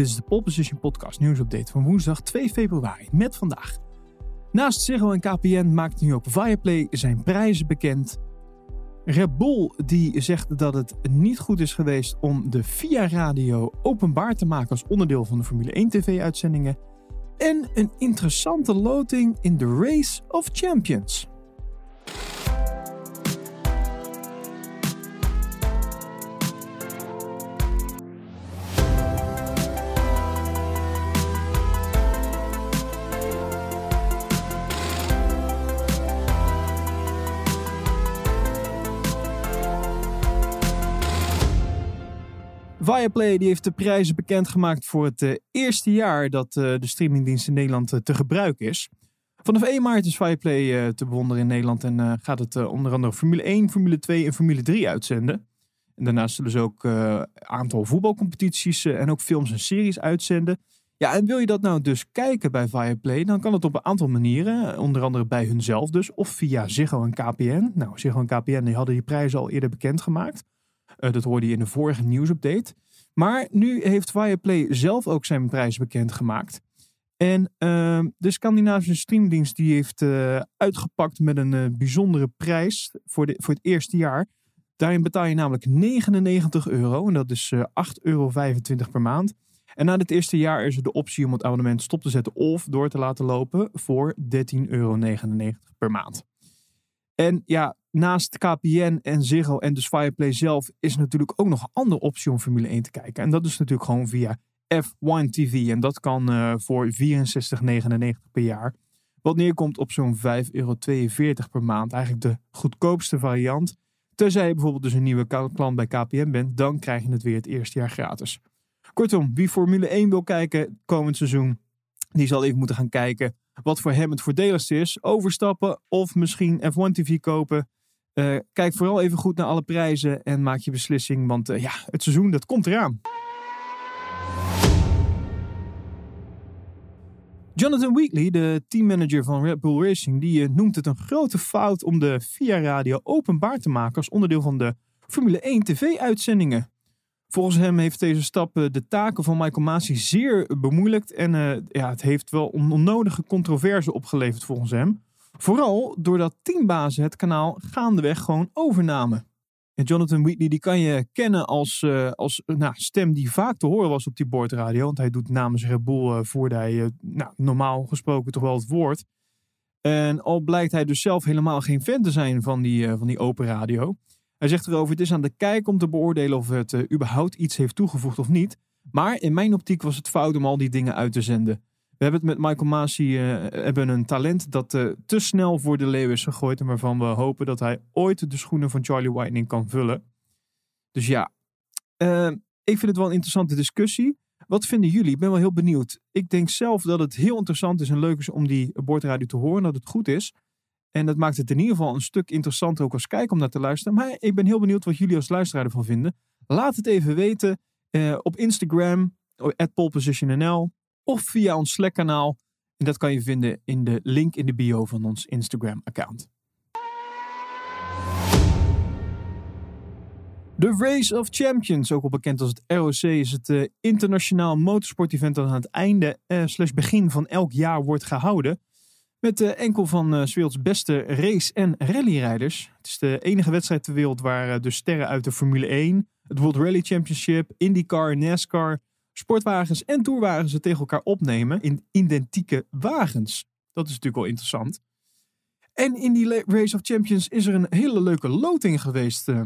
Dit is de Pole Position Podcast nieuwsupdate van woensdag 2 februari met vandaag. Naast Ziggo en KPN maakt nu ook Viaplay zijn prijzen bekend. Red Bull die zegt dat het niet goed is geweest om de Via Radio openbaar te maken als onderdeel van de Formule 1 TV-uitzendingen. En een interessante loting in de Race of Champions. Viaplay die heeft de prijzen bekendgemaakt voor het uh, eerste jaar dat uh, de streamingdienst in Nederland uh, te gebruiken is. Vanaf 1 maart is Viaplay te bewonderen in Nederland en gaat het onder andere Formule 1, Formule 2 en Formule 3 uitzenden. En daarnaast zullen ze ook een aantal voetbalcompetities en ook films en series uitzenden. Ja, en wil je dat nou dus kijken bij Viaplay, dan kan het op een aantal manieren. Onder andere bij hunzelf dus, of via Ziggo en KPN. Nou, Ziggo en KPN die hadden die prijzen al eerder bekendgemaakt. Uh, dat hoorde je in de vorige nieuwsupdate. Maar nu heeft Viaplay zelf ook zijn prijs bekendgemaakt. En uh, de Scandinavische streamdienst die heeft uh, uitgepakt met een uh, bijzondere prijs voor, de, voor het eerste jaar. Daarin betaal je namelijk 99 euro en dat is 8,25 euro per maand. En na dit eerste jaar is er de optie om het abonnement stop te zetten of door te laten lopen voor 13,99 euro per maand. En ja, naast KPN en Ziggo en dus Fireplay zelf is natuurlijk ook nog een andere optie om Formule 1 te kijken. En dat is natuurlijk gewoon via F1 TV. En dat kan uh, voor 64,99 per jaar. Wat neerkomt op zo'n 5,42 euro per maand. Eigenlijk de goedkoopste variant. Tenzij je bijvoorbeeld dus een nieuwe klant bij KPN bent, dan krijg je het weer het eerste jaar gratis. Kortom, wie Formule 1 wil kijken komend seizoen, die zal even moeten gaan kijken wat voor hem het voordeligste is. Overstappen of misschien F1 TV kopen. Uh, kijk vooral even goed naar alle prijzen en maak je beslissing, want uh, ja, het seizoen dat komt eraan. Jonathan Wheatley, de teammanager van Red Bull Racing, die uh, noemt het een grote fout om de Via Radio openbaar te maken als onderdeel van de Formule 1 TV-uitzendingen. Volgens hem heeft deze stap de taken van Michael Masi zeer bemoeilijkt en ja, het heeft wel onnodige controverse opgeleverd volgens hem. Vooral doordat teambazen het kanaal gaandeweg gewoon overnamen. En Jonathan Wheatley die kan je kennen als, uh, als nou, stem die vaak te horen was op die boordradio. Want hij doet namens Red Bull voerde hij nou, normaal gesproken toch wel het woord. En al blijkt hij dus zelf helemaal geen fan te zijn van die, van die open radio. Hij zegt erover, het is aan de kijk om te beoordelen of het überhaupt iets heeft toegevoegd of niet. Maar in mijn optiek was het fout om al die dingen uit te zenden. We hebben het met Michael Masi uh, hebben een talent dat uh, te snel voor de leeuw is gegooid. En waarvan we hopen dat hij ooit de schoenen van Charlie Whiting kan vullen. Dus ja, ik vind het wel een interessante discussie. Wat vinden jullie? Ik ben wel heel benieuwd. Ik denk zelf dat het heel interessant is en leuk is om die boordradio te horen. Dat het goed is. En dat maakt het in ieder geval een stuk interessanter ook als kijker om naar te luisteren. Maar ik ben heel benieuwd wat jullie als luisteraar ervan vinden. Laat het even weten op Instagram, at polepositionnl of via ons Slack-kanaal. En dat kan je vinden in de link in de bio van ons Instagram-account. De Race of Champions, ook al bekend als het ROC, is het uh, internationaal motorsport-event dat aan het einde uh, slash begin van elk jaar wordt gehouden. Met enkel van uh, werelds beste race- en rallyrijders. Het is de enige wedstrijd ter wereld waar de sterren uit de Formule 1, het World Rally Championship, IndyCar, NASCAR, sportwagens en toerwagens het tegen elkaar opnemen in identieke wagens. Dat is natuurlijk wel interessant. En in die Race of Champions is er een hele leuke loting geweest. Eh.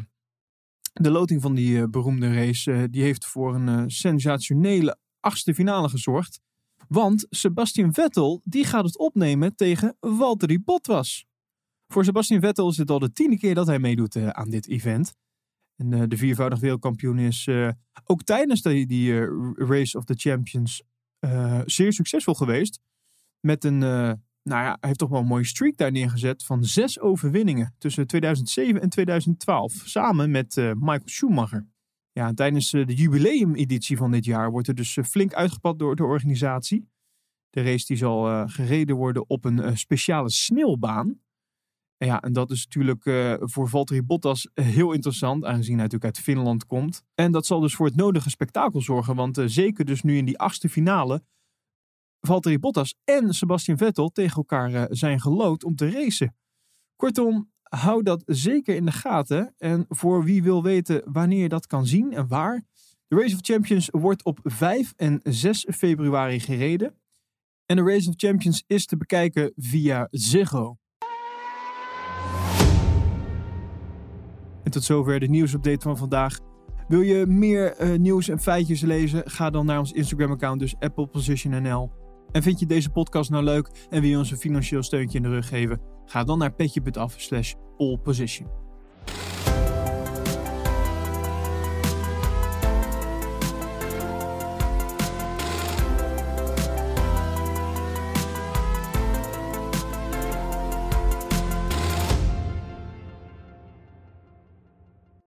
De loting van die eh, beroemde race eh, die heeft voor een sensationele achtste finale gezorgd. Want Sebastian Vettel die gaat het opnemen tegen Valtteri Bottas. Voor Sebastian Vettel is het al de tiende keer dat hij meedoet aan dit event. En uh, de viervoudig wereldkampioen is uh, ook tijdens die, Race of the Champions zeer succesvol geweest. Met een, nou ja, hij heeft toch wel een mooie streak daar neergezet van zes overwinningen tussen 2007 en 2012. Samen met Michael Schumacher. Ja, tijdens de jubileumeditie van dit jaar wordt er dus flink uitgepakt door de organisatie. De race die zal gereden worden op een speciale sneeuwbaan. En ja, en dat is natuurlijk voor Valtteri Bottas heel interessant, aangezien hij natuurlijk uit Finland komt. En dat zal dus voor het nodige spektakel zorgen, want zeker dus nu in die achtste finale Valtteri Bottas en Sebastian Vettel tegen elkaar zijn gelood om te racen. Kortom, hou dat zeker in de gaten. En voor wie wil weten wanneer je dat kan zien en waar, de Race of Champions wordt op 5 en 6 februari gereden. En de Race of Champions is te bekijken via Ziggo. En tot zover de nieuwsupdate van vandaag. Wil je meer uh, nieuws en feitjes lezen? Ga dan naar ons Instagram-account, dus ApplePositionNL. En vind je deze podcast nou leuk en wil je ons een financieel steuntje in de rug geven? Ga dan naar petje.af slash pole position.